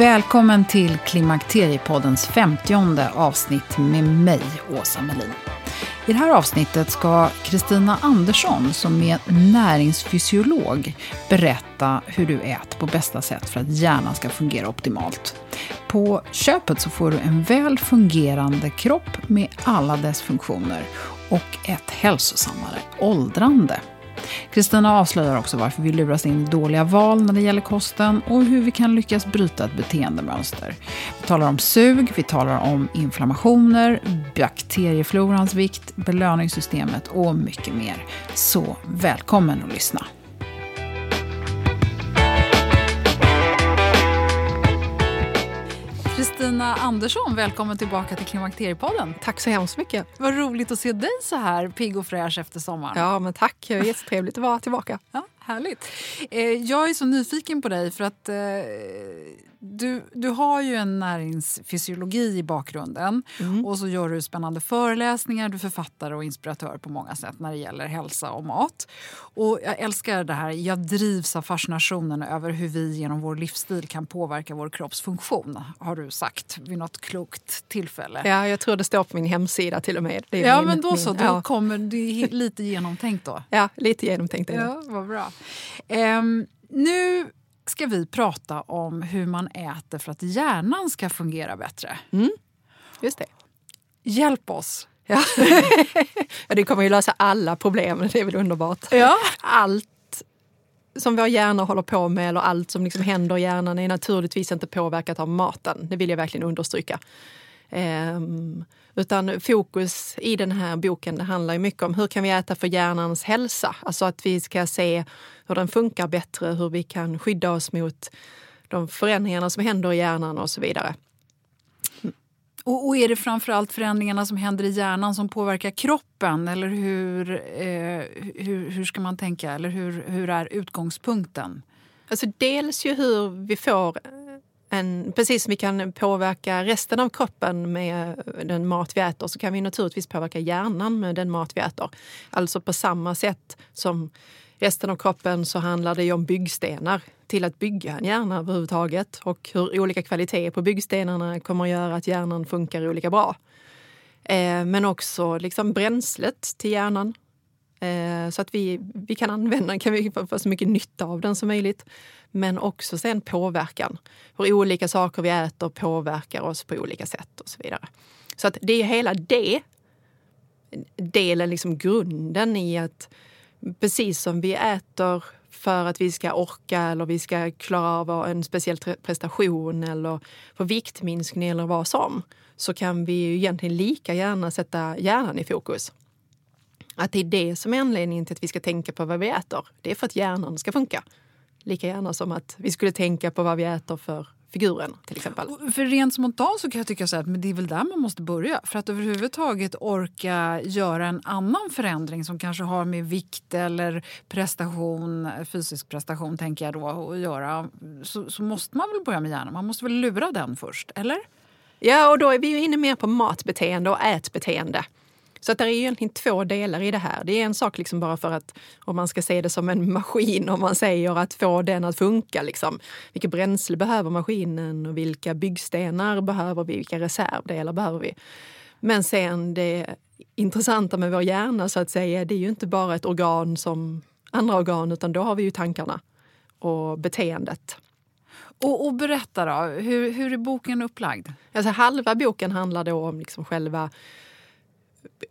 Välkommen till Klimakteriepoddens 50 avsnitt med mig, Åsa Melin. I det här avsnittet ska Kristina Andersson, som är näringsfysiolog, berätta hur du äter på bästa sätt för att hjärnan ska fungera optimalt. På köpet så får du en väl fungerande kropp med alla dess funktioner och ett hälsosammare åldrande. Kristina avslöjar också varför vi luras in i dåliga val när det gäller kosten och hur vi kan lyckas bryta ett beteendemönster. Vi talar om sug, vi talar om inflammationer, bakterieflorans vikt, belöningssystemet och mycket mer. Så välkommen att lyssna. Kristina Andersson, välkommen tillbaka till Klimakteriepodden. Tack så hemskt mycket. Vad roligt att se dig så här pigg och fräsch efter sommaren. Ja, men tack. Det är jättetrevligt att vara tillbaka. Ja, härligt. Eh, jag är så nyfiken på dig för att eh, du, du har ju en näringsfysiologi i bakgrunden mm. och så gör du spännande föreläsningar, du är författare och inspiratör på många sätt när det gäller hälsa och mat. Och jag älskar det här, jag drivs av fascinationen över hur vi genom vår livsstil kan påverka vår kropps funktion, har du sagt vid något klokt tillfälle. Ja, jag tror det står på min hemsida till och med. ja, min, men då så, då ja. kommer det lite genomtänkt då. Ja, lite genomtänkt är det. Ja, vad bra. Um, nu ska vi prata om hur man äter för att hjärnan ska fungera bättre. Mm. Just det. Hjälp oss! Ja. ja, det kommer ju lösa alla problem, det är väl underbart. Ja. Allt som vår hjärna håller på med eller allt som liksom händer i hjärnan är naturligtvis inte påverkat av maten. Det vill jag verkligen understryka. Um, utan fokus i den här boken det handlar mycket om hur kan vi äta för hjärnans hälsa? Alltså att vi ska se hur den funkar bättre, hur vi kan skydda oss mot de förändringarna som händer i hjärnan och så vidare. Och, och är det framförallt förändringarna som händer i hjärnan som påverkar kroppen? Eller hur, eh, hur, hur ska man tänka? Eller hur, hur är utgångspunkten? Alltså dels ju hur vi får en, precis som vi kan påverka resten av kroppen med den mat vi äter så kan vi naturligtvis påverka hjärnan med den mat vi äter. Alltså på samma sätt som resten av kroppen så handlar det om byggstenar till att bygga en hjärna överhuvudtaget och hur olika kvaliteter på byggstenarna kommer att göra att hjärnan funkar olika bra. Eh, men också liksom bränslet till hjärnan. Eh, så att vi, vi kan använda den, kan vi få så mycket nytta av den som möjligt. Men också sen påverkan. Hur olika saker vi äter påverkar oss på olika sätt och så vidare. Så att det är hela det delen, liksom grunden i att precis som vi äter för att vi ska orka eller vi ska klara av en speciell prestation eller få viktminskning eller vad som, så kan vi ju egentligen lika gärna sätta hjärnan i fokus. Att det är det som är anledningen till att vi ska tänka på vad vi äter. Det är för att hjärnan ska funka. Lika gärna som att vi skulle tänka på vad vi äter för figuren till exempel. För rent spontant så kan jag tycka så att men det är väl där man måste börja. För att överhuvudtaget orka göra en annan förändring som kanske har med vikt eller prestation, fysisk prestation tänker jag då, att göra. Så, så måste man väl börja med hjärnan. Man måste väl lura den först, eller? Ja, och då är vi ju inne mer på matbeteende och ätbeteende. Så att det är egentligen två delar i det här. Det är en sak liksom bara för att, om man ska se det som en maskin, om man säger att få den att funka. Liksom. Vilket bränsle behöver maskinen och vilka byggstenar behöver vi? Vilka reservdelar behöver vi? Men sen det intressanta med vår hjärna så att säga, det är ju inte bara ett organ som andra organ, utan då har vi ju tankarna och beteendet. Och, och berätta då, hur, hur är boken upplagd? Alltså halva boken handlar då om liksom själva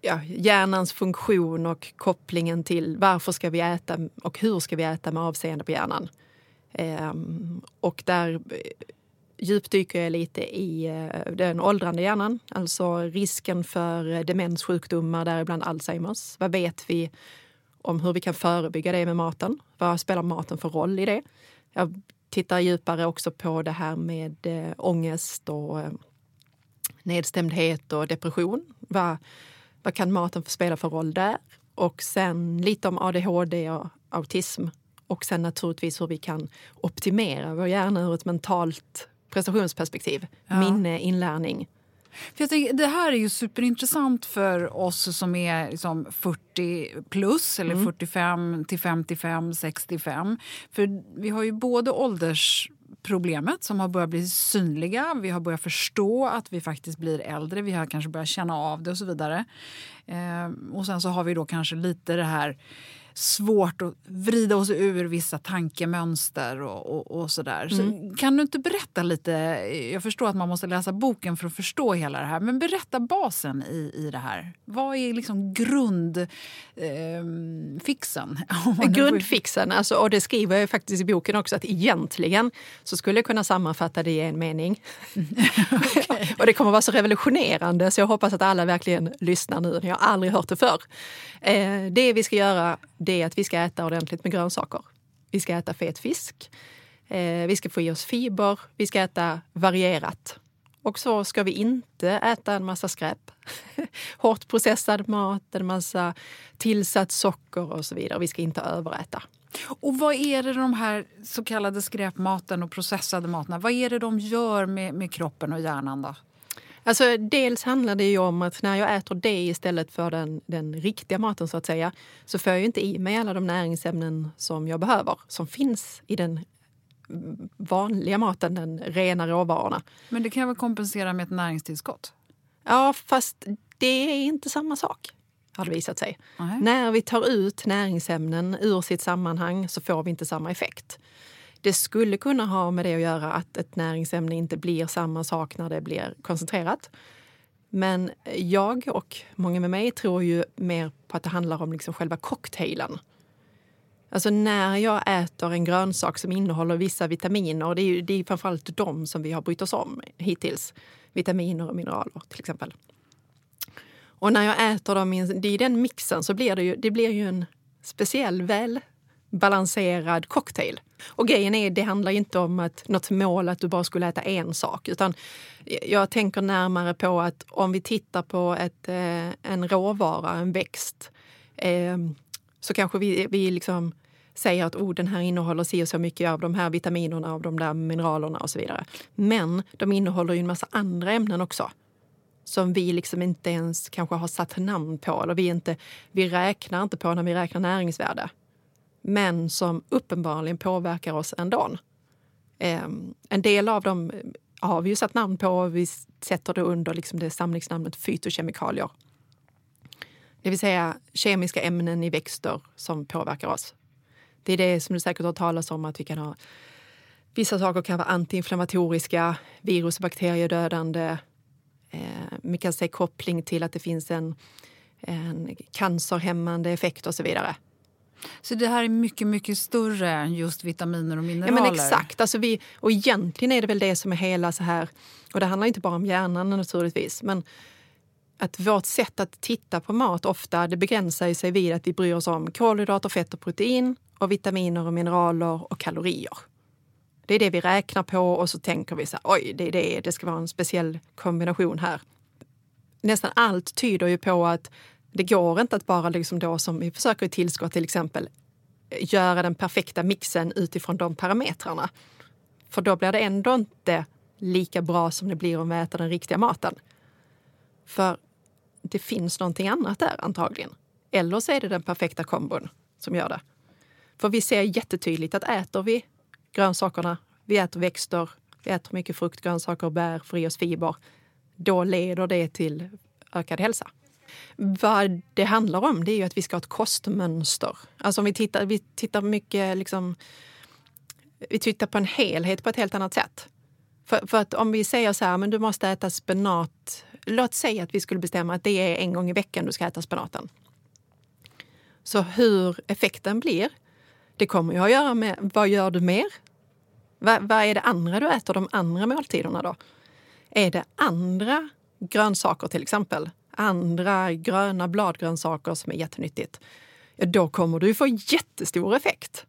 ja, hjärnans funktion och kopplingen till varför ska vi äta och hur ska vi äta med avseende på hjärnan. Ehm, och där eh, djupdyker jag lite i eh, den åldrande hjärnan, alltså risken för demenssjukdomar, däribland Alzheimers. Vad vet vi om hur vi kan förebygga det med maten? Vad spelar maten för roll i det? Jag tittar djupare också på det här med eh, ångest och nedstämdhet och depression. Vad, vad kan maten spela för roll där? Och sen lite om ADHD och autism. Och sen naturligtvis hur vi kan optimera vår hjärna ur ett mentalt prestationsperspektiv. Ja. Minne, inlärning. För jag tänker, det här är ju superintressant för oss som är liksom 40 plus eller mm. 45 till 55, 65. För vi har ju både ålders problemet som har börjat bli synliga. Vi har börjat förstå att vi faktiskt blir äldre. Vi har kanske börjat känna av det och så vidare. Eh, och sen så har vi då kanske lite det här svårt att vrida oss ur vissa tankemönster och, och, och sådär. Mm. Så kan du inte berätta lite? Jag förstår att man måste läsa boken för att förstå hela det här. Men berätta basen i, i det här. Vad är liksom grundfixen? Eh, grundfixen, alltså, och det skriver jag faktiskt i boken också, att egentligen så skulle jag kunna sammanfatta det i en mening. okay. och det kommer vara så revolutionerande så jag hoppas att alla verkligen lyssnar nu. Jag har aldrig hört det förr. Eh, det vi ska göra det är att vi ska äta ordentligt med grönsaker. Vi ska äta fet fisk. Eh, vi ska få i oss fiber. Vi ska äta varierat. Och så ska vi inte äta en massa skräp. Hårt processad mat, en massa tillsatt socker och så vidare. Vi ska inte överäta. Och vad är det de här så kallade skräpmaten och processade materna, vad är det de gör med, med kroppen och hjärnan då? Alltså, dels handlar det ju om att när jag äter det istället för den, den riktiga maten så att säga så får jag inte i mig alla de näringsämnen som jag behöver, som finns i den vanliga maten, den rena råvarorna. Men det kan jag väl kompensera med ett näringstillskott? Ja, fast det är inte samma sak har det visat sig. Mm. När vi tar ut näringsämnen ur sitt sammanhang så får vi inte samma effekt. Det skulle kunna ha med det att göra att ett näringsämne inte blir samma sak när det blir koncentrerat. Men jag och många med mig tror ju mer på att det handlar om liksom själva cocktailen. Alltså när jag äter en grönsak som innehåller vissa vitaminer, det är, ju, det är framförallt de som vi har brytt oss om hittills. Vitaminer och mineraler till exempel. Och när jag äter dem i den mixen så blir det ju, det blir ju en speciell väl balanserad cocktail. Och grejen är, det handlar inte om att, något mål att du bara skulle äta en sak. Utan jag tänker närmare på att om vi tittar på ett, eh, en råvara, en växt, ehm, så kanske vi, vi liksom säger att oh, den här innehåller si och så mycket av de här vitaminerna, av de där mineralerna och så vidare. Men de innehåller ju en massa andra ämnen också som vi liksom inte ens kanske har satt namn på eller vi, inte, vi räknar inte på när vi räknar näringsvärde men som uppenbarligen påverkar oss ändå. Ehm, en del av dem eh, har vi ju satt namn på och vi sätter det under liksom det samlingsnamnet fytokemikalier. Det vill säga kemiska ämnen i växter som påverkar oss. Det är det som du säkert har talat om att vi kan ha Vissa saker kan vara antiinflammatoriska, virus och bakteriedödande. Eh, vi kan se koppling till att det finns en, en cancerhämmande effekt och så vidare. Så det här är mycket, mycket större än just vitaminer och mineraler? Ja, men exakt. Alltså vi, och egentligen är det väl det som är hela så här... Och det handlar inte bara om hjärnan naturligtvis. Men att vårt sätt att titta på mat ofta det begränsar sig vid att vi bryr oss om kolhydrater, fett och protein och vitaminer och mineraler och kalorier. Det är det vi räknar på och så tänker vi så här, oj, det är det, det ska vara en speciell kombination här. Nästan allt tyder ju på att det går inte att bara liksom då som vi försöker i tillskott till exempel göra den perfekta mixen utifrån de parametrarna. För då blir det ändå inte lika bra som det blir om vi äter den riktiga maten. För det finns någonting annat där antagligen. Eller så är det den perfekta kombon som gör det. För vi ser jättetydligt att äter vi grönsakerna, vi äter växter, vi äter mycket frukt, grönsaker och bär, får i oss fiber, då leder det till ökad hälsa. Vad det handlar om det är ju att vi ska ha ett kostmönster. Alltså om vi tittar, vi tittar mycket liksom, vi tittar på en helhet på ett helt annat sätt. För, för, att om vi säger så här, men du måste äta spenat. Låt säga att vi skulle bestämma att det är en gång i veckan du ska äta spenaten. Så hur effekten blir, det kommer ju att göra med vad gör du mer? Vad, vad är det andra du äter de andra måltiderna då? Är det andra grönsaker till exempel? Andra gröna bladgrönsaker som är jättenyttigt? Ja, då kommer du få jättestor effekt.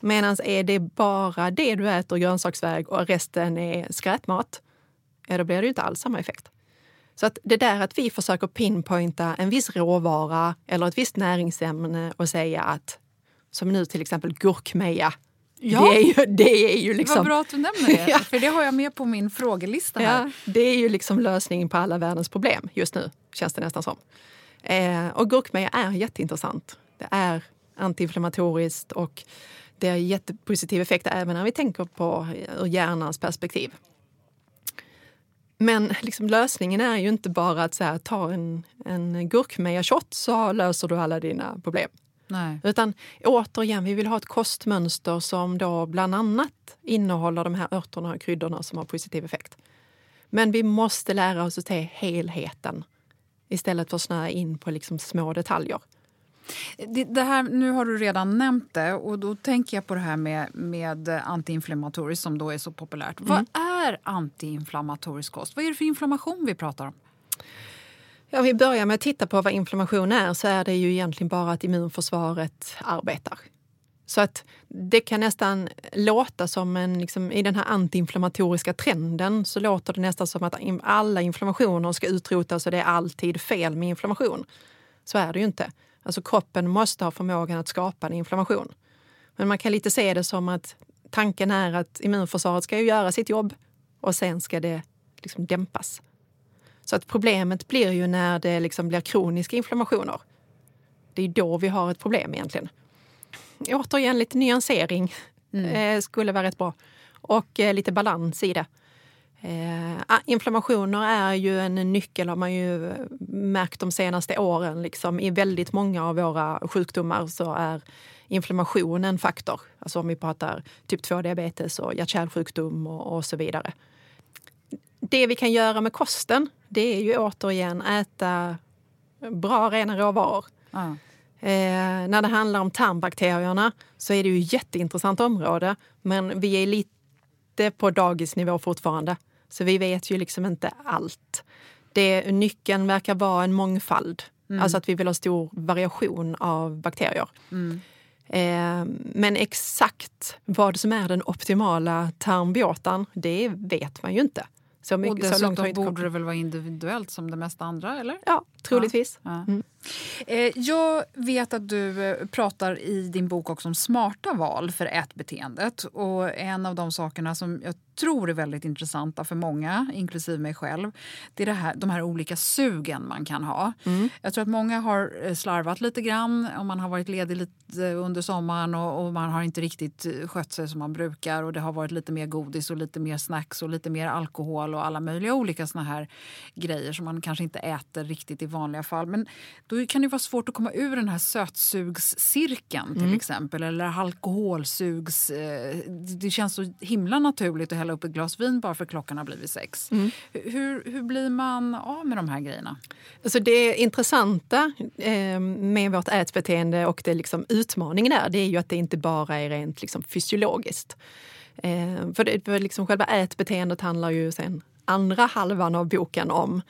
Medan är det bara det du äter grönsaksväg och resten är skräpmat, ja då blir det ju inte alls samma effekt. Så att det där att vi försöker pinpointa en viss råvara eller ett visst näringsämne och säga att, som nu till exempel gurkmeja, Ja. Det är ju, det är ju liksom... Vad bra att du nämner det, för det har jag med på min frågelista. här. Ja, det är ju liksom lösningen på alla världens problem just nu, känns det nästan som. Eh, och gurkmeja är jätteintressant. Det är antiinflammatoriskt och det har jättepositiv effekt även när vi tänker på ur hjärnans perspektiv. Men liksom lösningen är ju inte bara att här, ta en, en gurkmeja-shot så löser du alla dina problem. Nej. Utan återigen, vi vill ha ett kostmönster som då bland annat innehåller de här örterna och kryddorna som har positiv effekt. Men vi måste lära oss att se helheten istället för att snöa in på liksom små detaljer. Det, här, nu har du redan nämnt det och då tänker jag på det här med, med antiinflammatoriskt som då är så populärt. Mm. Vad är antiinflammatorisk kost? Vad är det för inflammation vi pratar om? Ja, om vi börjar med att titta på vad inflammation är så är det ju egentligen bara att immunförsvaret arbetar. Så att det kan nästan låta som en, liksom, i den här antiinflammatoriska trenden så låter det nästan som att alla inflammationer ska utrotas och det är alltid fel med inflammation. Så är det ju inte. Alltså kroppen måste ha förmågan att skapa en inflammation. Men man kan lite se det som att tanken är att immunförsvaret ska ju göra sitt jobb och sen ska det liksom dämpas. Så att problemet blir ju när det liksom blir kroniska inflammationer. Det är då vi har ett problem egentligen. Återigen lite nyansering mm. Eh, skulle vara rätt bra. Och eh, lite balans i det. Eh, ah, inflammationer är ju en nyckel har man ju märkt de senaste åren. Liksom. I väldigt många av våra sjukdomar så är inflammation en faktor. Alltså om vi pratar typ 2-diabetes och hjärt-kärlsjukdom och, och, så vidare. Det vi kan göra med kosten, det är ju återigen äta bra rena råvaror. Mm. Eh, när det handlar om tarmbakterierna så är det ju ett jätteintressant område men vi är lite på dagisnivå fortfarande. Så vi vet ju liksom inte allt. Det, nyckeln verkar vara en mångfald. Mm. Alltså att vi vill ha stor variation av bakterier. Mm. Eh, men exakt vad som är den optimala tarmbiotan, det vet man ju inte. Så mycket, och dessutom så långt borde det väl vara individuellt som det mesta andra? eller? Ja, troligtvis. Ja. Mm. Eh, jag vet att du eh, pratar i din bok också om smarta val för ätbeteendet. Och en av de sakerna som jag tror är väldigt intressanta för många, inklusive mig själv, det är det här, de här olika sugen man kan ha. Mm. Jag tror att många har eh, slarvat lite grann om man har varit ledig lite under sommaren och, och, man har inte riktigt skött sig som man brukar och det har varit lite mer godis och lite mer snacks och lite mer alkohol och alla möjliga olika såna här grejer som man kanske inte äter riktigt i vanliga fall. Men då kan det vara svårt att komma ur den här sötsugscirkeln till mm. exempel. Eller alkoholsugs... Eh, det känns så himla naturligt att hälla upp ett glas vin bara för klockan har blivit sex. Mm. Hur, hur blir man av med de här grejerna? Alltså det intressanta eh, med vårt ätbeteende och det liksom utmaningen där, det är ju att det inte bara är rent liksom fysiologiskt. Eh, för det, för liksom själva ätbeteendet handlar ju sen andra halvan av boken om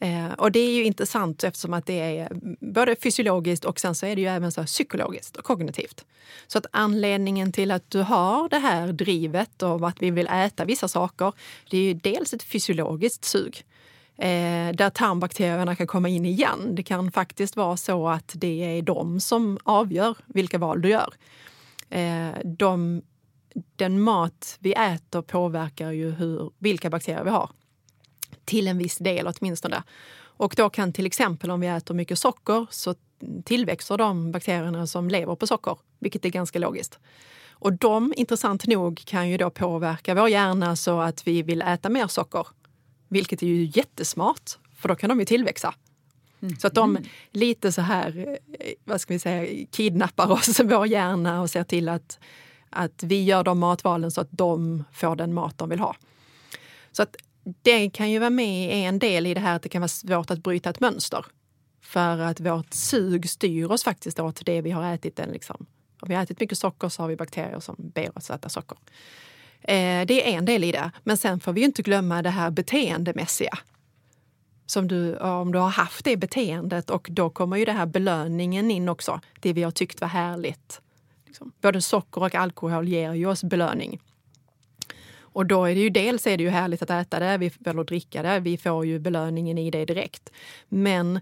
Eh, och det är ju intressant eftersom att det är både fysiologiskt och sen så är det ju även så psykologiskt och kognitivt. Så att anledningen till att du har det här drivet och att vi vill äta vissa saker, det är ju dels ett fysiologiskt sug. Eh, där tarmbakterierna kan komma in igen. Det kan faktiskt vara så att det är de som avgör vilka val du gör. Eh, de, den mat vi äter påverkar ju hur, vilka bakterier vi har till en viss del åtminstone. Och då kan till exempel om vi äter mycket socker så tillväxer de bakterierna som lever på socker, vilket är ganska logiskt. Och de, intressant nog, kan ju då påverka vår hjärna så att vi vill äta mer socker. Vilket är ju jättesmart, för då kan de ju tillväxa. Mm. Så att de lite så här, eh, vad ska vi säga, kidnappar oss, vår hjärna och ser till att, att vi gör de matvalen så att de får den mat de vill ha. Så att det kan ju vara med i en del i det här att det kan vara svårt att bryta ett mönster. För att vårt sug styr oss faktiskt åt det vi har ätit. Den liksom. Om vi har ätit mycket socker så har vi bakterier som ber oss äta socker. Eh, det är en del i det. Men sen får vi inte glömma det här beteendemässiga. Som du, om du har haft det beteendet och då kommer ju det här belöningen in också. Det vi har tyckt var härligt. Liksom. Både socker och alkohol ger ju oss belöning. Och då är det ju dels är det ju härligt att äta det, eller dricka det. Vi får ju belöningen i det direkt. Men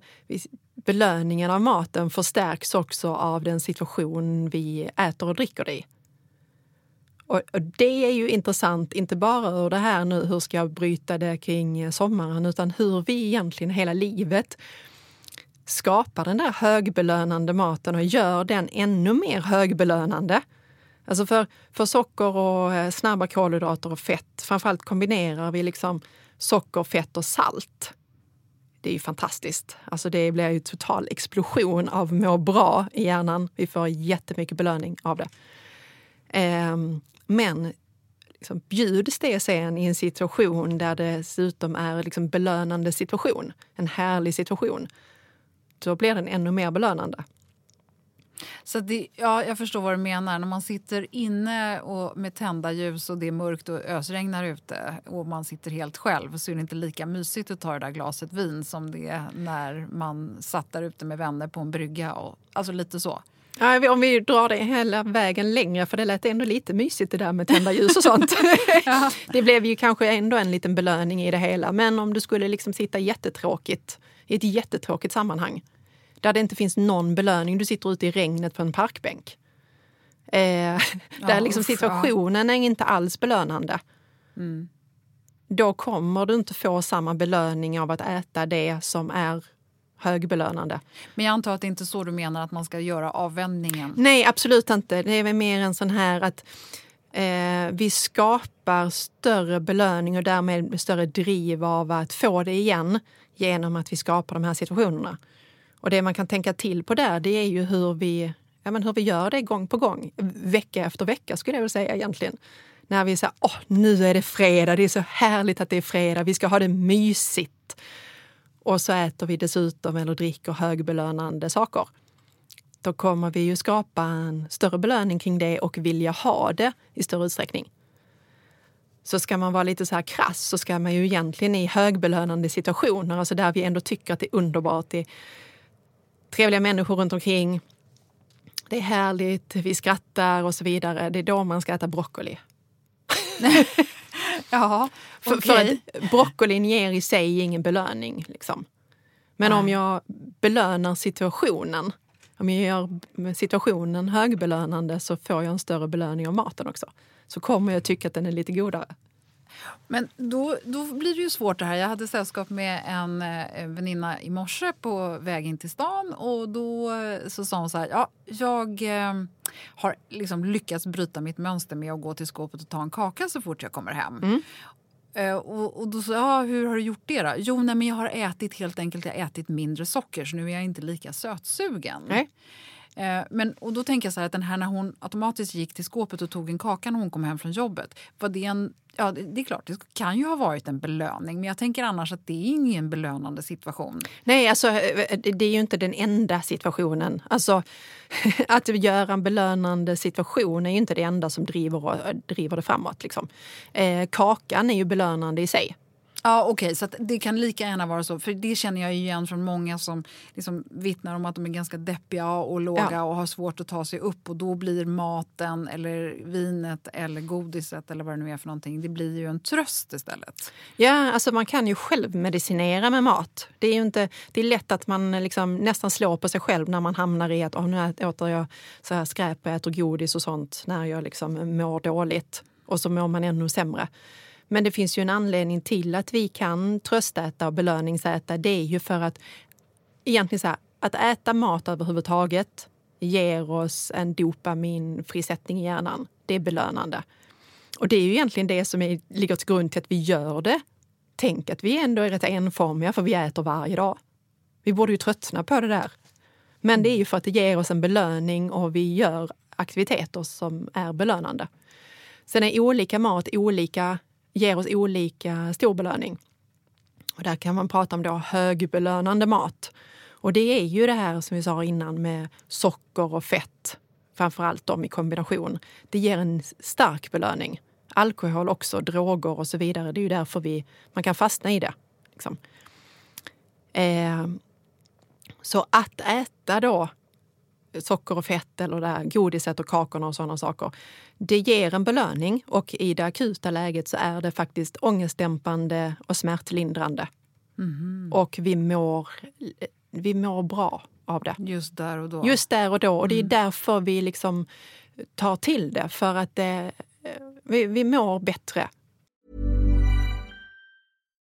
belöningen av maten förstärks också av den situation vi äter och dricker det i. Och, det är ju intressant, inte bara ur det här nu, hur ska jag bryta det kring eh, sommaren, utan hur vi egentligen hela livet skapar den där högbelönande maten och gör den ännu mer högbelönande. Alltså för, för socker och eh, snabba kolhydrater och fett, framförallt kombinerar vi liksom socker, fett och salt. Det är ju fantastiskt. Alltså det blir ju total explosion av må bra i hjärnan. Vi får jättemycket belöning av det. Um, men liksom, bjuds det sen i en situation där det dessutom är liksom belönande situation, en härlig situation, då blir den ännu mer belönande. Så det, ja, jag förstår vad du menar. När man sitter inne och med tända ljus och det är mörkt och ösregnar ute och man sitter helt själv så är det inte lika mysigt att ta det där glaset vin som det är när man satt där ute med vänner på en brygga. Och, alltså lite så. Ja, om vi drar det hela vägen längre, för det lät ändå lite mysigt det där med tända ljus och sånt. ja. Det blev ju kanske ändå en liten belöning i det hela. Men om du skulle liksom sitta jättetråkigt i ett jättetråkigt sammanhang där det inte finns någon belöning. Du sitter ute i regnet på en parkbänk. Eh, ja, där liksom situationen är inte alls belönande. Mm. Då kommer du inte få samma belöning av att äta det som är högbelönande. Men jag antar att det inte är så du menar att man ska göra avvändningen? Nej, absolut inte. Det är väl mer en sån här att eh, vi skapar större belöning och därmed större driv av att få det igen genom att vi skapar de här situationerna. Och det man kan tänka till på där, det är ju hur vi, ja, men hur vi gör det gång på gång. Vecka efter vecka skulle jag vilja säga egentligen. När vi säger, åh, nu är det fredag, det är så härligt att det är fredag, vi ska ha det mysigt. Och så äter vi dessutom eller dricker högbelönande saker. Då kommer vi ju skapa en större belöning kring det och vilja ha det i större utsträckning. Så ska man vara lite så här krass så ska man ju egentligen i högbelönande situationer, alltså där vi ändå tycker att det är underbart, det trevliga människor runt omkring. Det är härligt, vi skrattar och så vidare. Det är då man ska äta broccoli. ja, okay. för, för att broccolin ger i sig ingen belöning. Liksom. Men Nej. om jag belönar situationen, om jag gör situationen högbelönande så får jag en större belöning av maten också. Så kommer jag tycka att den är lite godare. Men då, då blir det ju svårt det här. Jag hade sällskap med en, eh, väninna i morse på väg in till stan och då eh, så sa hon så här, ja, jag eh, har liksom lyckats bryta mitt mönster med att gå till skåpet och ta en kaka så fort jag kommer hem. Mm. Och, och, då sa jag, hur har du gjort det då? Jo, nej, men jag har ätit helt enkelt jag ätit mindre socker så nu är jag inte lika sötsugen. Nej. Eh, men, och då tänker jag så här att den här när hon automatiskt gick till skåpet och tog en kaka när hon kom hem från jobbet. Var det en Ja, det är klart, det kan ju ha varit en belöning men jag tänker annars att det är ingen belönande situation. Nej, alltså eh, eh, det är ju inte den enda situationen. Alltså, att göra en belönande situation är ju inte det enda som driver, driver det framåt. Liksom. Eh, kakan är ju belönande i sig. Ja, okej, okay, så det kan lika gärna vara så. För det känner jag igen från många som liksom vittnar om att de är ganska deppiga och låga ja. och har svårt att ta sig upp. Och då blir maten eller vinet eller godiset eller vad det nu är för någonting, det blir ju en tröst istället. Ja, alltså man kan ju själv medicinera med mat. Det är ju inte, det är lätt att man liksom nästan slår på sig själv när man hamnar i att oh, nu äter jag så här skräp och äter godis och sånt när jag liksom mår dåligt. Och så mår man ännu sämre. Men det finns ju en anledning till att vi kan tröstäta och belöningsäta. Det är ju för att egentligen så här, att äta mat överhuvudtaget ger oss en dopaminfrisättning i hjärnan. Det är belönande. Och det är ju egentligen det som är, ligger till grund till att vi gör det. Tänk att vi ändå är rätt enformiga för vi äter varje dag. Vi borde ju tröttna på det där. Men det är ju för att det ger oss en belöning och vi gör aktiviteter som är belönande. Sen är olika mat olika ger oss olika stor belöning. Och där kan man prata om då högbelönande mat. Och det är ju det här som vi sa innan med socker och fett, framförallt de i kombination. Det ger en stark belöning. Alkohol också, droger och så vidare. Det är ju därför vi, man kan fastna i det. Liksom. Eh, så att äta då socker och fett eller det här godiset och kakorna och sådana saker. Det ger en belöning och i det akuta läget så är det faktiskt ångestdämpande och smärtlindrande. Mm. Och vi mår, vi mår bra av det. Just där och då? Just där och då. Och det är mm. därför vi liksom tar till det. För att det, vi, vi mår bättre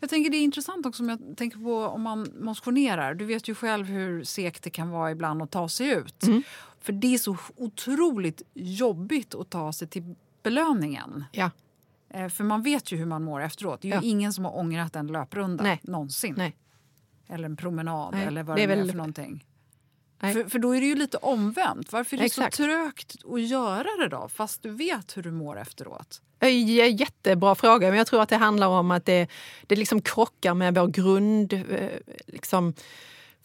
Jag tänker det är intressant också om jag tänker på om man motionerar. Du vet ju själv hur segt det kan vara ibland att ta sig ut. Mm. För det är så otroligt jobbigt att ta sig till belöningen. Ja. Eh, för man vet ju hur man mår efteråt. Det är ja. ingen som har ångrat en löprunda Nej. någonsin. Nej. Eller en promenad Nej. eller vad det, är, väl... är för någonting. För, för, då är det ju lite omvänt. Varför är det Exakt. så trögt att göra det då, fast du vet hur du mår efteråt? Jättebra fråga, men jag tror att det handlar om att det, det liksom krockar med vår grund, eh, liksom,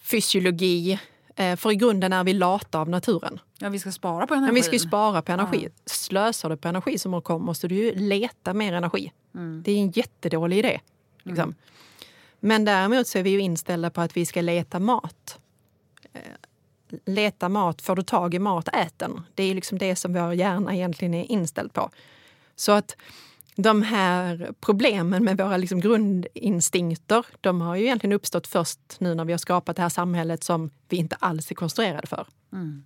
fysiologi. Eh, för i grunden är vi lata av naturen. Ja, vi ska spara på energi. Men vi ska spara på energi. Ja. Slösar du på energi som kom måste du ju leta mer energi. Mm. Det är en jättedålig idé. Liksom. Mm. Men däremot så är vi ju inställda på att vi ska leta mat. Leta mat, får du tag i mat, ät den. Det är liksom det som vår hjärna egentligen är inställd på. Så att de här problemen med våra liksom grundinstinkter, de har ju egentligen uppstått först nu när vi har skapat det här samhället som vi inte alls är konstruerade för. Mm.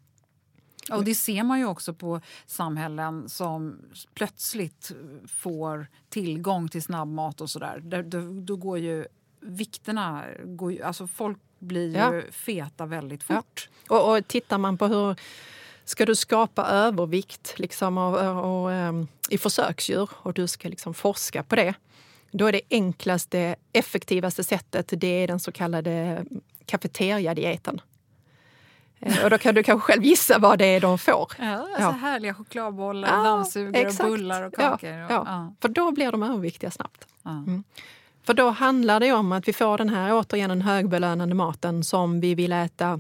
Och det ser man ju också på samhällen som plötsligt får tillgång till snabbmat och sådär. Då, då går ju vikterna... Går, alltså folk blir ju ja. feta väldigt fort. Ja. Och, och tittar man på hur ska du skapa övervikt liksom, och, och, och um, i försöksdjur och du ska liksom forska på det då är det enklaste, effektivaste sättet det är den så kallade kafeteriadieten. Eh, och då kan du kanske själv gissa vad det är de får. Ja, alltså ja. härliga chokladbollar, ja, dammsugare, och bullar och kakor. Ja. ja, För då blir de överviktiga snabbt. Mm. För då handlar det om att vi får den här återigen den högbelönande maten som vi vill äta.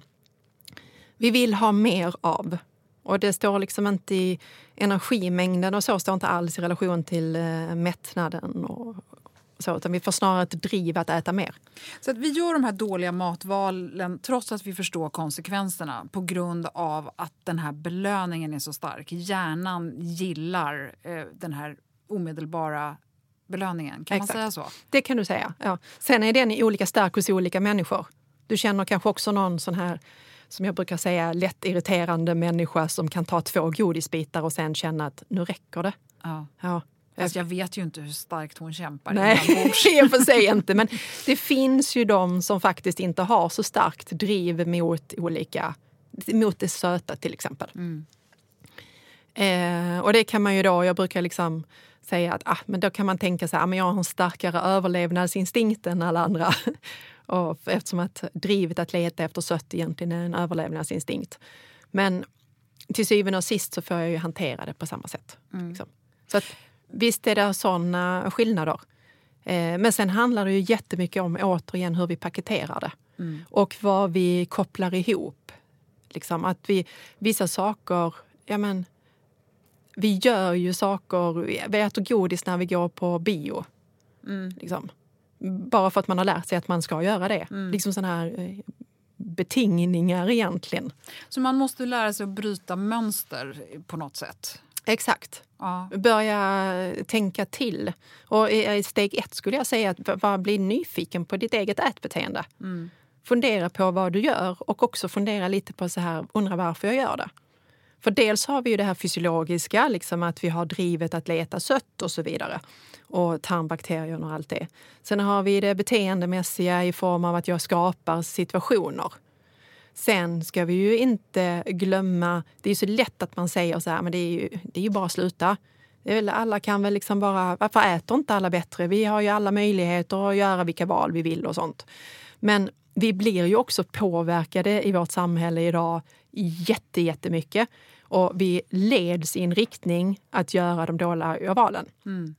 Vi vill ha mer av. Och det står liksom inte i energimängden och så står inte alls i relation till eh, mättnaden och, så, utan vi får snarare ett driv att äta mer. Så att vi gör de här dåliga matvalen trots att vi förstår konsekvenserna på grund av att den här belöningen är så stark. Hjärnan gillar eh, den här omedelbara belöningen. Kan Exakt. man säga så? Det kan du säga. Ja. Sen är den olika stark hos olika människor. Du känner kanske också någon sån här som jag brukar säga, lätt irriterande människa som kan ta två godisbitar och sen känna att nu räcker det. Ja. ja. Fast jag vet ju inte hur starkt hon kämpar Nej, i för sig inte. Men det finns ju de som faktiskt inte har så starkt driv mot olika, mot det söta till exempel. Mm. Eh, och det kan man ju då, jag brukar liksom säga att ah, men då kan man tänka sig att ah, jag har en starkare överlevnadsinstinkt än alla andra. och eftersom att drivet att leta efter sött egentligen är en överlevnadsinstinkt. Men till syvende och sist så får jag ju hantera det på samma sätt. Mm. Liksom. Så att, Visst är det sådana skillnader. Eh, men sen handlar det ju jättemycket om återigen hur vi paketerar det mm. och vad vi kopplar ihop. Liksom att vi, vissa saker, ja men, vi gör ju saker, vi äter godis när vi går på bio. Mm. Liksom. Bara för att man har lärt sig att man ska göra det. Mm. Liksom sådana här eh, betingningar egentligen. Så man måste lära sig att bryta mönster på något sätt? Exakt. Ja. Börja tänka till. Och i steg ett skulle jag säga att bli nyfiken på ditt eget ätbeteende. Mm. Fundera på vad du gör och också fundera lite på så här, undra varför jag gör det. För dels har vi ju det här fysiologiska, liksom att vi har drivet att leta sött och så vidare. Och tarmbakterier och allt det. Sen har vi det beteendemässiga i form av att jag skapar situationer Sen ska vi ju inte glömma, det är så lätt att man säger så här, men det är ju, det är ju bara att sluta. Väl, alla kan väl liksom bara, varför äter inte alla bättre? Vi har ju alla möjligheter att göra vilka val vi vill och sånt. Men vi blir ju också påverkade i vårt samhälle idag jätte, jättemycket. Och vi leds i en riktning att göra de dåliga valen. Mm.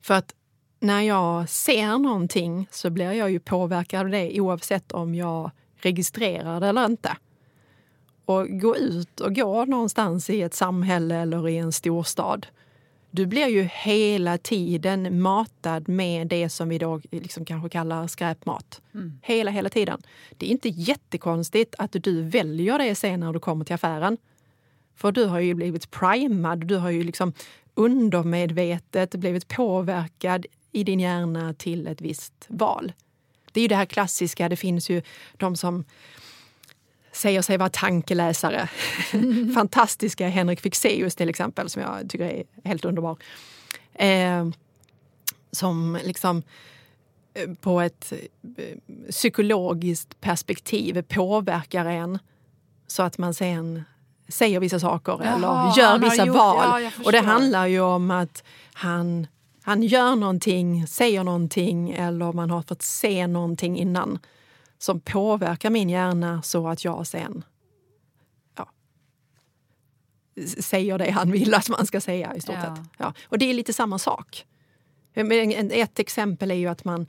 För att när jag ser någonting så blir jag ju påverkad av det oavsett om jag registrerade eller inte. Och gå ut och gå någonstans i ett samhälle eller i en storstad. Du blir ju hela tiden matad med det som vi då liksom kanske kallar skräpmat. Mm. Hela, hela tiden. Det är inte jättekonstigt att du väljer det sen när du kommer till affären. För du har ju blivit primad, du har ju liksom undermedvetet blivit påverkad i din hjärna till ett visst val. Det är ju det här klassiska, det finns ju de som säger sig vara tankeläsare. Mm. Fantastiska Henrik Fixeus till exempel, som jag tycker är helt underbar. Eh, som liksom eh, på ett eh, psykologiskt perspektiv påverkar en så att man sen säger vissa saker Jaha, eller gör vissa gjort, val. Ja, och det handlar ju om att han han gör någonting, säger någonting eller man har fått se någonting innan som påverkar min hjärna så att jag sen ja, säger det han vill att man ska säga i stort ja. sett. Ja. Och det är lite samma sak. Ett exempel är ju att man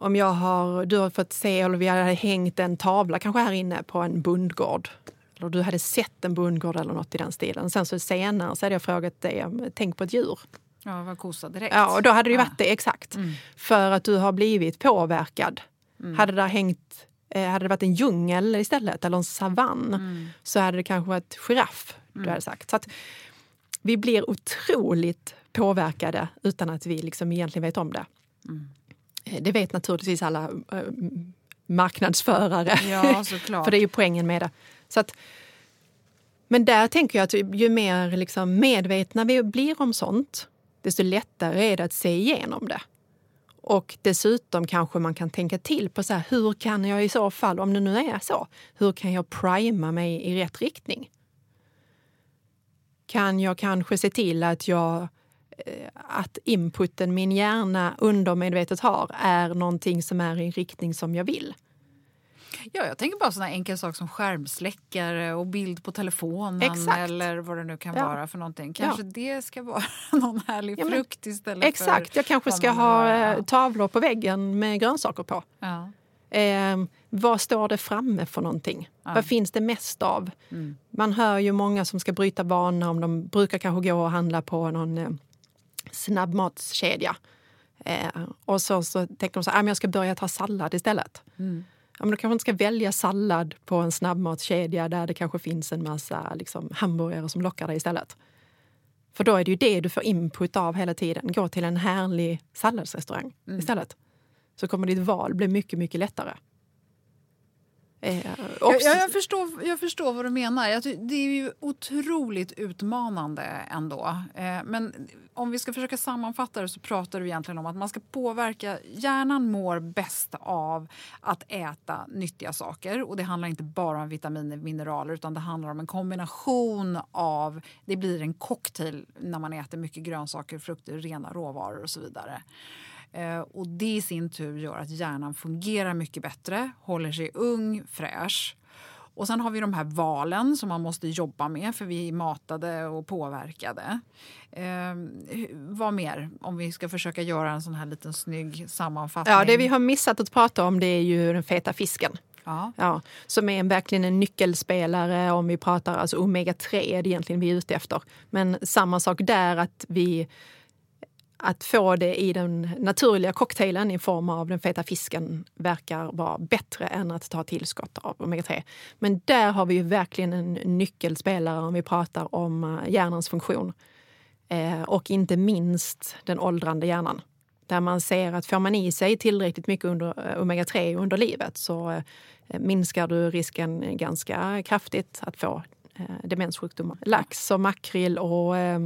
om jag har, du har fått se, eller vi hade hängt en tavla kanske här inne på en bondgård. Eller du hade sett en bondgård eller något i den stilen. Sen så senare så hade jag frågat dig, tänk på ett djur. Ja, var kossa direkt. Ja, och då hade det ju varit det, exakt. Mm. För att du har blivit påverkad. Mm. Hade det hängt eh, hade det varit en djungel istället, eller en savann, mm. så hade det kanske varit giraff du mm. hade sagt. Så att vi blir otroligt påverkade utan att vi liksom egentligen vet om det. Mm. Eh, det vet naturligtvis alla äh, marknadsförare. Ja, För det är ju poängen med det. Så att Men där tänker jag att ju mer liksom medvetna vi blir om sånt, desto lättare är det att se igenom det. Och dessutom kanske man kan tänka till på så här, hur kan jag i så fall, om det nu är så, hur kan jag prima mig i rätt riktning? Kan jag kanske se till att jag eh, att inputen min hjärna undermedvetet har är någonting som är i en riktning som jag vill. Ja, jag tänker bara sådana enkla saker som skärmsläckare och bild på telefonen Exakt. eller vad det nu kan Ja. vara för någonting. Kanske Ja. det ska vara någon härlig Ja, men frukt istället Exakt, jag kanske ska ha eh, tavlor på väggen med grönsaker på. Ja. Eh, vad står det framme för någonting? Vad finns det mest av? Mm. Man hör ju många som ska bryta vana om de brukar kanske gå och handla på någon eh, snabbmatskedja. Eh, och så, så tänker de så här, "Ah, jag ska börja ta sallad istället. Mm. Ja, men då kanske man inte ska välja sallad på en snabbmatskedja där det kanske finns en massa liksom, hamburgare som lockar dig istället. För då är det ju det du får input av hela tiden. Gå till en härlig salladsrestaurang Mm. istället. Så kommer ditt val bli mycket, mycket lättare. Eh, Jag, jag, förstår, jag förstår vad du menar. Jag, det är ju otroligt utmanande ändå. Eh, men om vi ska försöka sammanfatta det så pratar du egentligen om att man ska påverka... Hjärnan mår bäst av att äta nyttiga saker. Och Det handlar inte bara om vitaminer och mineraler utan det handlar om en kombination av... Det blir en cocktail när man äter mycket grönsaker, frukter, rena råvaror och så vidare. Eh, Och Det i sin tur gör att hjärnan fungerar mycket bättre, håller sig ung, fräsch. Och sen har vi de här valen som man måste jobba med för vi är matade och påverkade. Eh, vad mer? Om vi ska försöka göra en sån här liten snygg sammanfattning. ja, det vi har missat att prata om det är ju den feta fisken. Ja. Ja, som är en, verkligen en nyckelspelare om vi pratar alltså omega-3 är det egentligen vi är ute efter. Men samma sak där att vi att få det i den naturliga cocktailen i form av den feta fisken verkar vara bättre än att ta tillskott av omega-3. Men där har vi ju verkligen en nyckelspelare om vi pratar om eh, hjärnans funktion. Eh, och inte minst den åldrande hjärnan. Där man ser att får man i sig tillräckligt mycket under, eh, omega-3 under livet så eh, minskar du risken ganska kraftigt att få eh, demenssjukdomar. Lax och makrill och eh,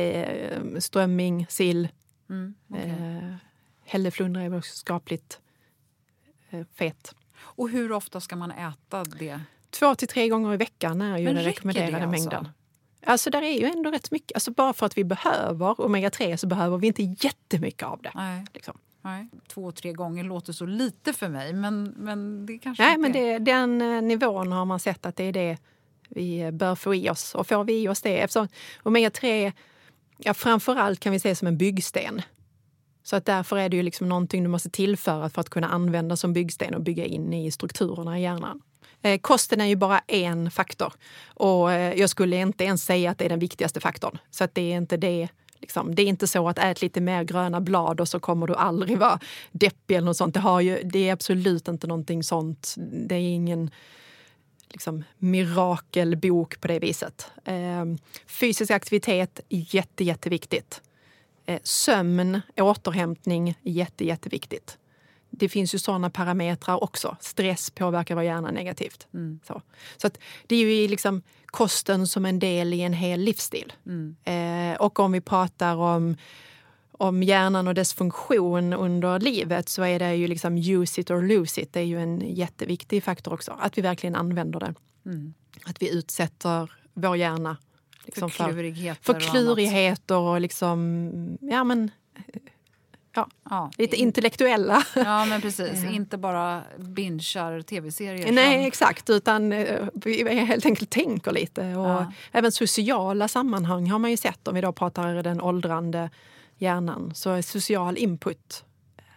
eh, strömming, sill. Mm, okej. Eh, hälleflundra är också skapligt eh, fet. Och hur ofta ska man äta det? Två till tre gånger i veckan är ju Men den rekommenderade det alltså? mängden. Alltså där är ju ändå rätt mycket. Alltså bara för att vi behöver omega-3 så behöver vi inte jättemycket av det. Nej, Liksom. nej. Två, tre gånger låter så lite för mig, men, men det kanske Nej, inte men det, den eh, nivån har man sett att det är det vi eh, bör få i oss. Och får vi i oss det, eftersom omega-3 ja, framförallt kan vi se som en byggsten. Så att därför är det ju liksom någonting du måste tillföra för att kunna använda som byggsten och bygga in i strukturerna i hjärnan. Eh, kosten är ju bara en faktor och eh, jag skulle inte ens säga att det är den viktigaste faktorn. Så att det är inte det. Liksom. Det är inte så att ät lite mer gröna blad och så kommer du aldrig vara deppig eller något sånt. Det, har ju, det är absolut inte någonting sånt. Det är ingen liksom, mirakelbok på det viset. Eh, fysisk aktivitet, jätte, jätteviktigt. Eh, sömn, återhämtning, jätte, jätteviktigt. Det finns ju sådana parametrar också. Stress påverkar vår hjärna negativt. Så, så att det är ju liksom kosten som en del i en hel livsstil. Eh, och om vi pratar om om hjärnan och dess funktion under livet så är det ju liksom use it or lose it. Det är ju en jätteviktig faktor också. Att vi verkligen använder det. Att vi utsätter vår hjärna liksom för klurigheter för och annat. klurigheter och liksom, ja men ja, Ja, lite in- intellektuella. Ja, men precis. Inte bara bingear tv-serier. Nej, som- exakt. Utan eh, vi helt enkelt tänker lite. Och Ja. Även sociala sammanhang har man ju sett om vi då pratar den åldrande hjärnan. Så social input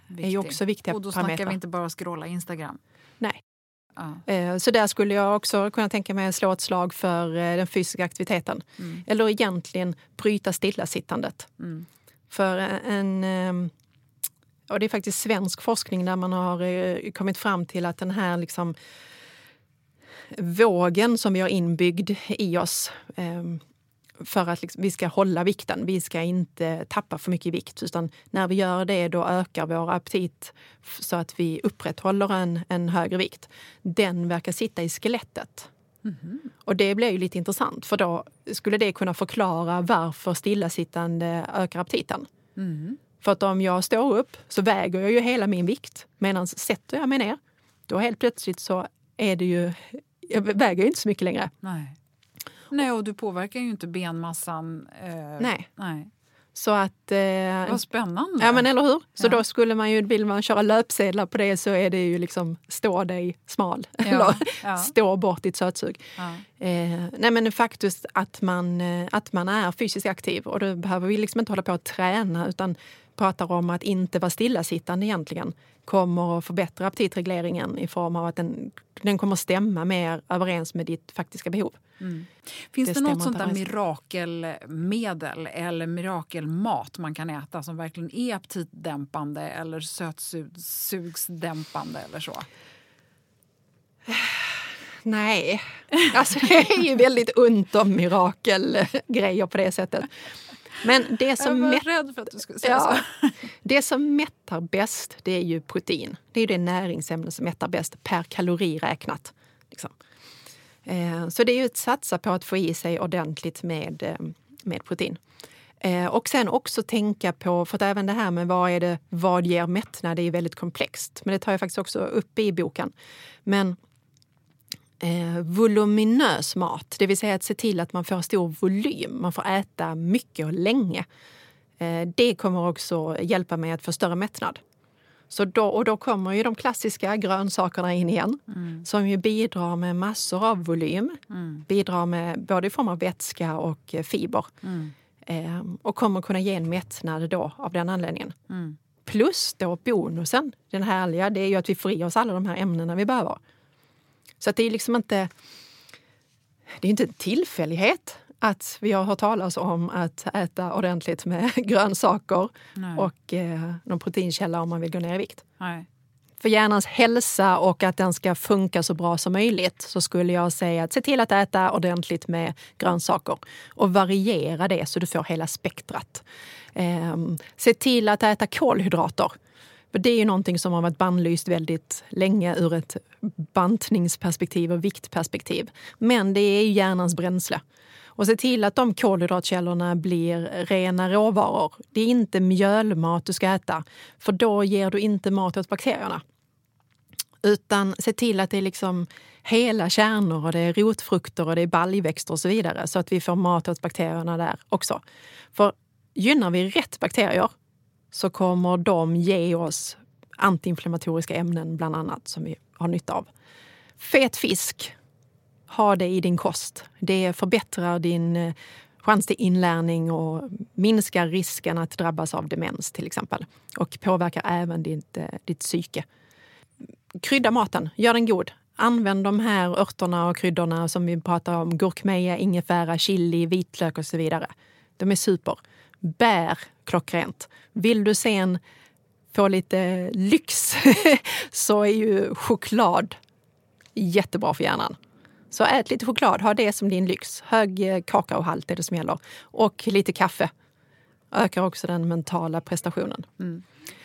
är ju viktig. också viktiga Och då snackar parametrar. vi inte bara scrolla Instagram. Nej. Eh, Så där skulle jag också kunna tänka mig att slå ett slag för eh, den fysiska aktiviteten. Mm. Eller egentligen bryta stillasittandet. För en... eh, Och det är faktiskt svensk forskning där man har kommit fram till att den här liksom vågen som vi har inbyggd i oss eh, för att liksom, vi ska hålla vikten. Vi ska inte tappa för mycket vikt. Utan när vi gör det då ökar vår aptit så att vi upprätthåller en, en högre vikt. Den verkar sitta i skelettet. Och det blir ju lite intressant för då skulle det kunna förklara varför stillasittande ökar aptiten. För att om jag står upp så väger jag ju hela min vikt. Medan sätter jag mig ner, då helt plötsligt så är det ju... Jag väger ju inte så mycket längre. Nej. Nej, och du påverkar ju inte benmassan. Eh, Nej. nej. Så att... Eh, Vad spännande. Ja men eller hur? Så Ja. då skulle man ju, vill man köra löpsedlar på det så är det ju liksom stå dig smal. Eller ja. stå bort ditt sötsug. Ja. Eh, nej men faktiskt att man, eh, att man är fysiskt aktiv och då behöver vi liksom inte hålla på att träna utan pratar om att inte vara stillasittande egentligen kommer att förbättra aptitregleringen i form av att den, den kommer stämma mer överens med ditt faktiska behov. Finns Det det, något sånt där mirakelmedel eller mirakelmat man kan äta som verkligen är aptitdämpande eller sötsugsdämpande eller så? Nej, alltså det är ju väldigt ont om mirakelgrejer på det sättet. Men det Jag som, var mätt, rädd för att du skulle säga ja, så. det som mättar bäst det är ju protein. Det är det näringsämne som mättar bäst per kalori räknat. Liksom. Eh, Så det är ju att satsa på att få i sig ordentligt med, eh, med protein. Eh, Och sen också tänka på, för att även det här med vad, är det, vad ger mättnad, det är väldigt komplext. Men det tar jag faktiskt också upp i boken. Men eh, voluminös mat, det vill säga att se till att man får stor volym, man får äta mycket och länge. Eh, det kommer också hjälpa mig att få större mättnad. Så då, och då kommer ju de klassiska grönsakerna in igen som ju bidrar med massor av volym. Bidrar med både i form av vätska och eh, fiber. Eh, och kommer kunna ge en mättnad då av den anledningen. Plus då bonusen, den härliga, det är ju att vi får i oss alla de här ämnena vi behöver. Så det är liksom inte... Det är inte en tillfällighet att vi har hört talas om att äta ordentligt med grönsaker Nej. och eh, någon proteinkälla om man vill gå ner i vikt. Nej. För hjärnans hälsa och att den ska funka så bra som möjligt så skulle jag säga att se till att äta ordentligt med grönsaker och variera det så du får hela spektrat. Ehm, se till att äta kolhydrater. För det är ju någonting som har varit bannlyst väldigt länge ur ett bantningsperspektiv och viktperspektiv. Men det är ju hjärnans bränsle. Och se till att de kolhydratkällorna blir rena råvaror. Det är inte mjölmat du ska äta, för då ger du inte mat åt bakterierna. Utan se till att det är liksom hela kärnor och det är rotfrukter och det är baljväxter och så vidare så att vi får mat åt bakterierna där också. För gynnar vi rätt bakterier så kommer de ge oss antiinflammatoriska ämnen bland annat som vi har nytta av. Fet fisk, ha det i din kost. Det förbättrar din eh, chans till inlärning och minskar risken att drabbas av demens till exempel. Och påverkar även ditt, eh, ditt psyke. Krydda maten, gör den god. Använd de här örterna och kryddorna som vi pratar om. Gurkmeja, ingefära, chili, vitlök och så vidare. De är super. Bär, klockrent. Vill du sen få lite lyx så är ju choklad jättebra för hjärnan. Så ät lite choklad, ha det som din lyx. Hög eh, kakaohalt är det som gäller. Och lite kaffe. Ökar också den mentala prestationen.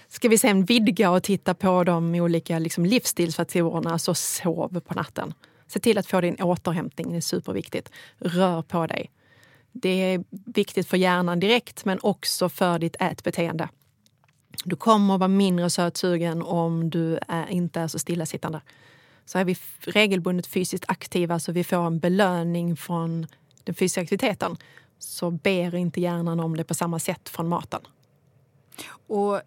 Ska vi sen vidga och titta på de olika liksom, livsstilsfaktorerna så sov på natten. Se till att få din återhämtning, det är superviktigt. Rör på dig. Det är viktigt för hjärnan direkt men också för ditt ätbeteende. Du kommer att vara mindre sötsugen om du är, inte är så stillasittande. Så är vi regelbundet fysiskt aktiva så vi får en belöning från den fysiska aktiviteten så ber inte hjärnan om det på samma sätt från maten. Och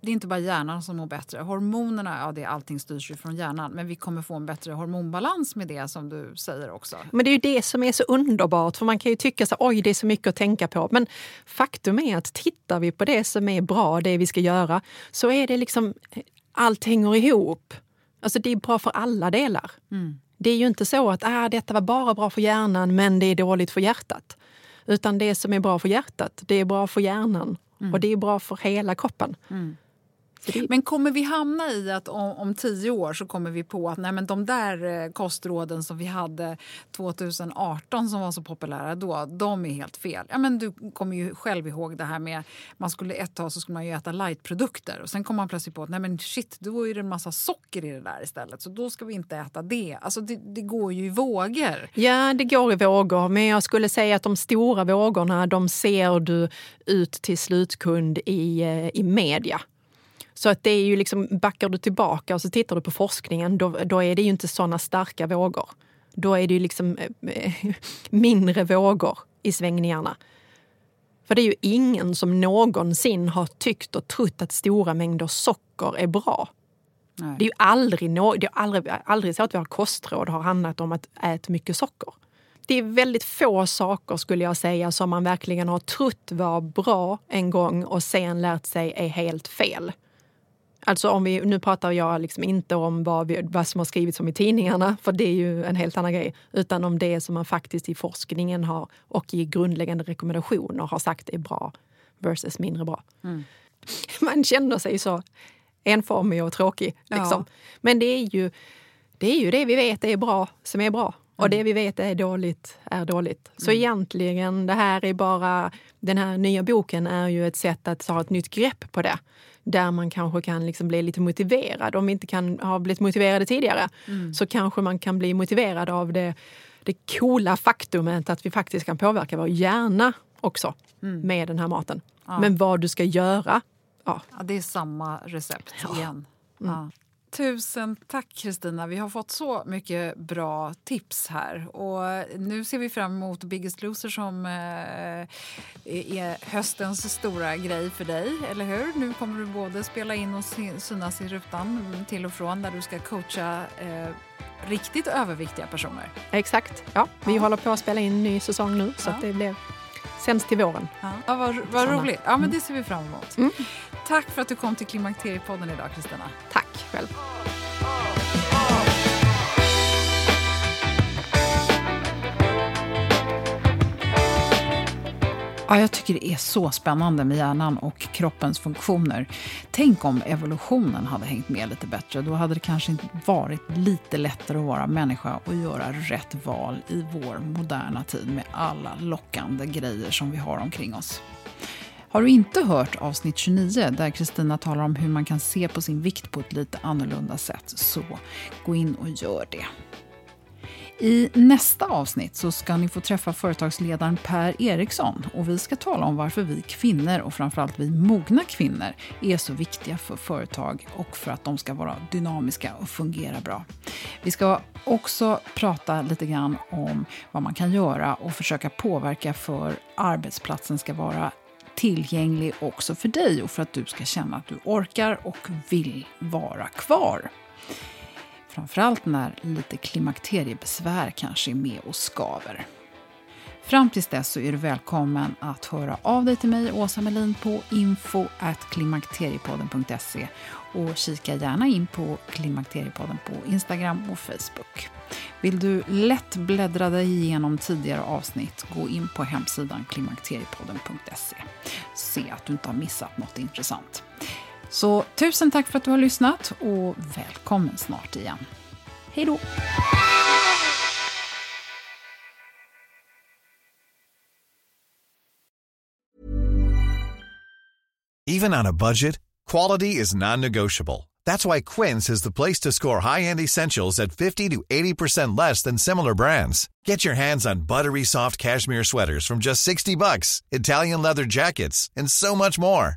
det är inte bara hjärnan som mår bättre. Hormonerna, ja det, allting styrs ju från hjärnan. Men vi kommer få en bättre hormonbalans med det som du säger också. Men det är ju det som är så underbart, för man kan ju tycka så oj det är så mycket att tänka på. Men faktum är att tittar vi på det som är bra, det vi ska göra, så är det liksom, allt hänger ihop. Alltså det är bra för alla delar. Det är ju inte så att ah, detta var bara bra för hjärnan men det är dåligt för hjärtat. Utan det som är bra för hjärtat, det är bra för hjärnan. Och det är bra för hela kroppen. Men kommer vi hamna i att om, om, tio år så kommer vi på att nej, men de där eh, kostråden som vi hade 2018 som var så populära då, de är helt fel. Ja, men du kommer ju själv ihåg det här med man skulle ett tag så skulle man ju äta lightprodukter och sen kom man plötsligt på att nej men shit, då är det en massa socker i det där istället så då ska vi inte äta det. Alltså det, det går ju i vågor. Ja, det går i vågor, men jag skulle säga att de stora vågorna de ser du ut till slutkund i, eh, i media. Så att det är ju liksom, backar du tillbaka och så tittar du på forskningen, då, då är det ju inte såna starka vågor. Då är det ju liksom äh, mindre vågor i svängningarna. För det är ju ingen som någonsin har tyckt och trott att stora mängder socker är bra. Nej. Det är ju aldrig, no, det är aldrig, aldrig så att vi har kostråd har handlat om att äta mycket socker. Det är väldigt få saker skulle jag säga som man verkligen har trott var bra en gång och sen lärt sig är helt fel. Alltså om vi, nu pratar jag liksom inte om vad, vi, vad som har skrivits om i tidningarna, för det är ju en helt annan grej. Utan om det som man faktiskt i forskningen har och i grundläggande rekommendationer har sagt är bra versus mindre bra. Mm. Man känner sig så enformig och tråkig. Liksom. Ja. Men det är, ju, det är ju det vi vet är bra som är bra. Och mm. det vi vet är dåligt är dåligt. Så mm. egentligen, det här är bara... Den här nya boken är ju ett sätt att ta ett nytt grepp på det där man kanske kan liksom bli lite motiverad. Om vi inte kan ha blivit motiverade tidigare mm. så kanske man kan bli motiverad av det, det coola faktumet att vi faktiskt kan påverka vår hjärna också mm. med den här maten. Ja. Men vad du ska göra, ja. ja det är samma recept ja. igen. Mm. Tusen tack Kristina. Vi har fått så mycket bra tips här. Och nu ser vi fram emot Biggest Loser som eh, är höstens stora grej för dig, eller hur? Nu kommer du både spela in och synas i rutan till och från där du ska coacha eh, riktigt överviktiga personer. Exakt. Ja, vi ja. håller på att spela in ny säsong nu så ja. det blir sänds till våren. Ja, ja vad, vad roligt. Ja, men det ser vi fram emot. Mm. Tack för att du kom till Klimakteriepodden idag, Kristina. Tack själv. Ja, jag tycker det är så spännande med hjärnan och kroppens funktioner. Tänk om evolutionen hade hängt med lite bättre. Då hade det kanske varit lite lättare att vara människa och göra rätt val i vår moderna tid med alla lockande grejer som vi har omkring oss. Har du inte hört avsnitt 29 där Kristina talar om hur man kan se på sin vikt på ett lite annorlunda sätt så gå in och gör det. I nästa avsnitt så ska ni få träffa företagsledaren Per Eriksson och vi ska tala om varför vi kvinnor och framförallt vi mogna kvinnor är så viktiga för företag och för att de ska vara dynamiska och fungera bra. Vi ska också prata lite grann om vad man kan göra och försöka påverka för arbetsplatsen ska vara tillgänglig också för dig och för att du ska känna att du orkar och vill vara kvar. Framförallt när lite klimakteriebesvär kanske är med och skaver. Fram tills dess så är du välkommen att höra av dig till mig, Åsa Melin, på info klimakteriepodden.se och kika gärna in på Klimakteriepodden på Instagram och Facebook. Vill du lätt bläddra dig igenom tidigare avsnitt, gå in på hemsidan klimakteriepodden.se. Se att du inte har missat något intressant. Så tusen tack för att du har lyssnat och välkommen snart igen. Hej då! Even on a budget, quality is non-negotiable. That's why Quince is the place to score high-end essentials at 50 to 80% less than similar brands. Get your hands on buttery soft cashmere sweaters from just 60 bucks, Italian leather jackets, and so much more.